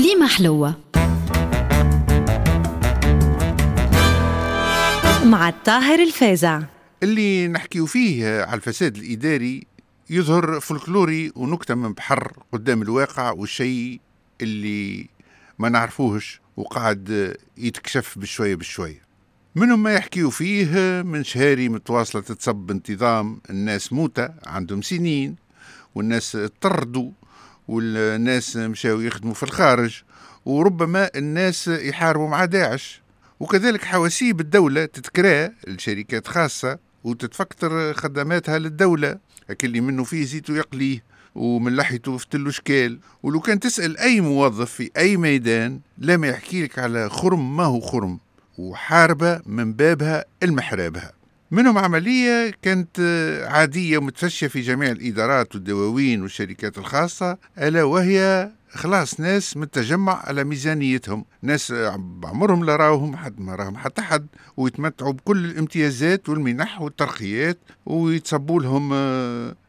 كليمة حلوة. مع الطاهر الفازع. اللي نحكيو فيه على الفساد الإداري يظهر فولكلوري ونكتة من بحر قدام الواقع والشيء اللي ما نعرفوهش وقاعد يتكشف بشوية بشوية. منهم ما يحكيو فيه من شهاري متواصلة تتصب بانتظام الناس موتة عندهم سنين والناس طردوا والناس مشاو يخدموا في الخارج وربما الناس يحاربوا مع داعش. وكذلك حواسيب الدولة تتكرا لشركات خاصة وتتفكتر خدماتها للدولة. اللي منه فيه زيتو يقليه ومن لحيته في تلو شكال. ولو كان تسأل أي موظف في أي ميدان لا ما يحكي لك على خرم ما هو خرم وحاربة من بابها المحرابها. منهم عملية كانت عادية ومتفشية في جميع الإدارات والدواوين والشركات الخاصة ألا وهي خلاص ناس متجمع على ميزانيتهم. ناس بعمرهم لا راوهم حد ما راهم حتى حد ويتمتعوا بكل الامتيازات والمنح والترقيات ويتصبوا لهم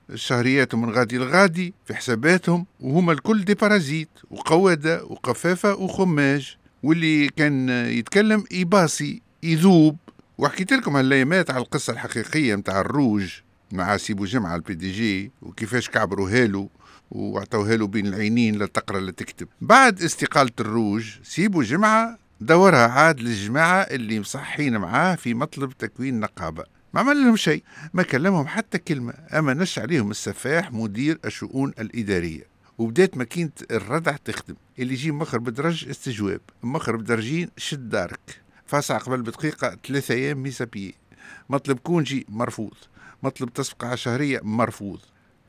الشهريات من غادي لغادي في حساباتهم. وهما الكل دي بارازيت وقوادة وقفافة وخماج. واللي كان يتكلم يباصي يذوب وحكيت لكم هالايامات على القصة الحقيقية متاع الروج مع سيبو جمعة ال PDG وكيفاش كعبروا هالو وعطوها له بين العينين لا تقرا لا تكتب بعد استقالة الروج سيبو جمعة دورها عاد للجماعة اللي مصحين معاه في مطلب تكوين نقابة. ما عمل لهم شيء ما كلمهم حتى كلمة. أما نش عليهم السفاح مدير الشؤون الإدارية. وبدات ماكينة الردع تخدم. اللي يجي مخر بدرج استجواب مخر بدرجين شد دارك فاسع قبل بدقيقة ثلاثة أيام ميسابيي مطلب كونجي مرفوض. مطلب تصفقة شهرية مرفوض.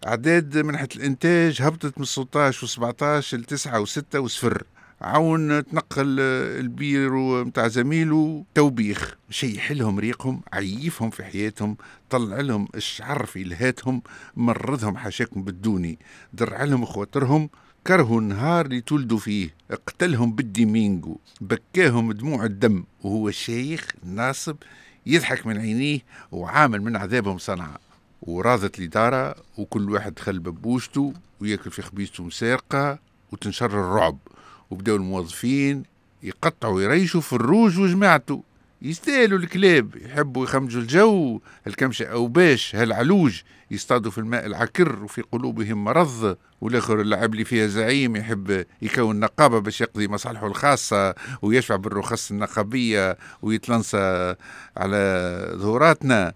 أعداد منحة الإنتاج هبطت من 16 و 17 ل 9 و 6 وصفر. عاون تنقل البيرو متاع زميله توبيخ. شي يحلهم ريقهم عيفهم في حياتهم طلع لهم الشعر في لهاتهم مرضهم حاشاكم بالدوني. درع لهم خواطرهم كرهوا النهار اللي تولدوا فيه. اقتلهم بالديمينجو بكاهم دموع الدم. وهو شيخ ناصب يضحك من عينيه وعامل من عذابهم صنعة وراضت الإدارة وكل واحد دخل ببوشته وياكل في خبيزته مسارقة وتنشر الرعب. وبداو الموظفين يقطعوا ويريشوا في الروج وجماعته. يستاهلوا الكلاب يحبوا يخمجوا الجو الكمشة أو باش هالعلوج يصطادوا في الماء العكر وفي قلوبهم مرض والآخر اللعب اللي فيها زعيم يحب يكون نقابة باش يقضي مصالحه الخاصة ويشفع بالرخص النقابية ويتلنصى على ظهوراتنا.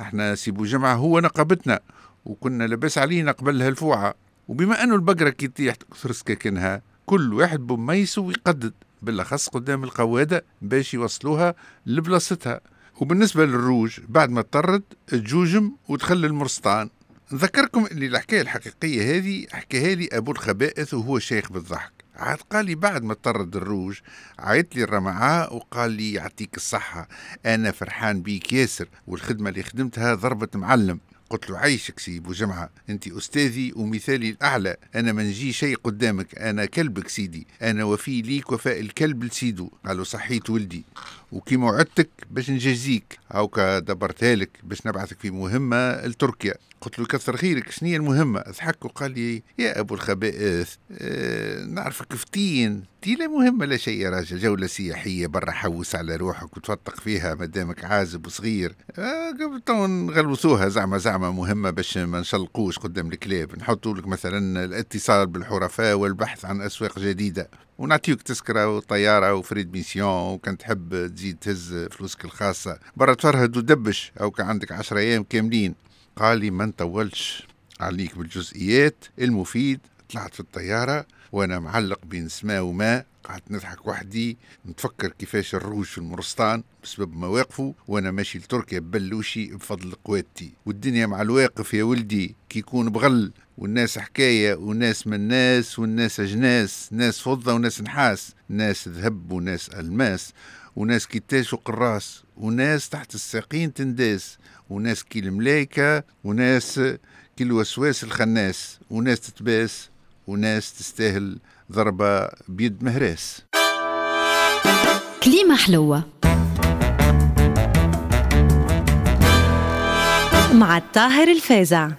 إحنا سيبو جمعة هو نقابتنا وكنا لباس علينا قبل هالفوعة. وبما أنه البقرة كي تطيح تكثر سكاكنها كل واحد بميسه ويقدد بالأخص قدام القوادة باش يوصلوها لبلاصتها. وبالنسبة للروج بعد ما اضطرت تجوجم وتخلي المرسطان. نذكركم اللي الحكاية الحقيقية هذه حكاها لي أبو الخبائث وهو شيخ بالضحك. عاد قال لي بعد ما طرد الروج عيط لي الرمعاء وقال لي يعطيك الصحة أنا فرحان بيك ياسر والخدمة اللي خدمتها ضربة معلم. قلت له عيشك سي بو جمعة أنت أستاذي ومثالي الأعلى. أنا ما نجي شيء قدامك أنا كلبك سيدي. أنا وفي ليك وفاء الكلب لسيدو. قال لي صحيت ولدي. وكيما وعدتك باش نجازيك هاوكا دبرتها لك باش نبعثك في مهمة لتركيا. قلت له كثر خيرك شنو المهمة؟ ضحك وقال لي يا أبو الخبائث آه نعرفك فتين تي لا مهمة لا شيء يا راجل جولة سياحية برا حوس على روحك وتفتق فيها مدامك عازب وصغير. آه قبل تو نغلوثوها زعما زعما. مهمة باش ما نشلقوش قدام الكلاب. نحطوا لك مثلا الاتصال بالحرفاء والبحث عن أسواق جديدة. ونعطيوك تذكرة وطيارة و frais de mission وكان تحب تزيد تهز فلوسك الخاصة. برا تفرهد ودبش أو كان عندك عشرة أيام كاملين. قال لي ما نطولش. عليك بالجزئيات. المفيد طلعت في الطيارة وأنا معلق بين سماء وماء. قعدت نضحك وحدي نتفكر كيفاش الروج في المرستان بسبب مواقفه وأنا ماشي لتركيا ببلوشي بفضل قوادتي. والدنيا مع الواقف يا ولدي كي يكون بغل والناس حكاية وناس من ناس والناس أجناس ناس فضة وناس نحاس ناس ذهب وناس ألماس وناس كتاش وقراص وناس تحت الساقين تنداس وناس كي الملايكة وناس كي الوسواس الخناس وناس تتباس وناس تستاهل ضربة بيد مهراس كليمة حلوة. مع الطاهر الفازع.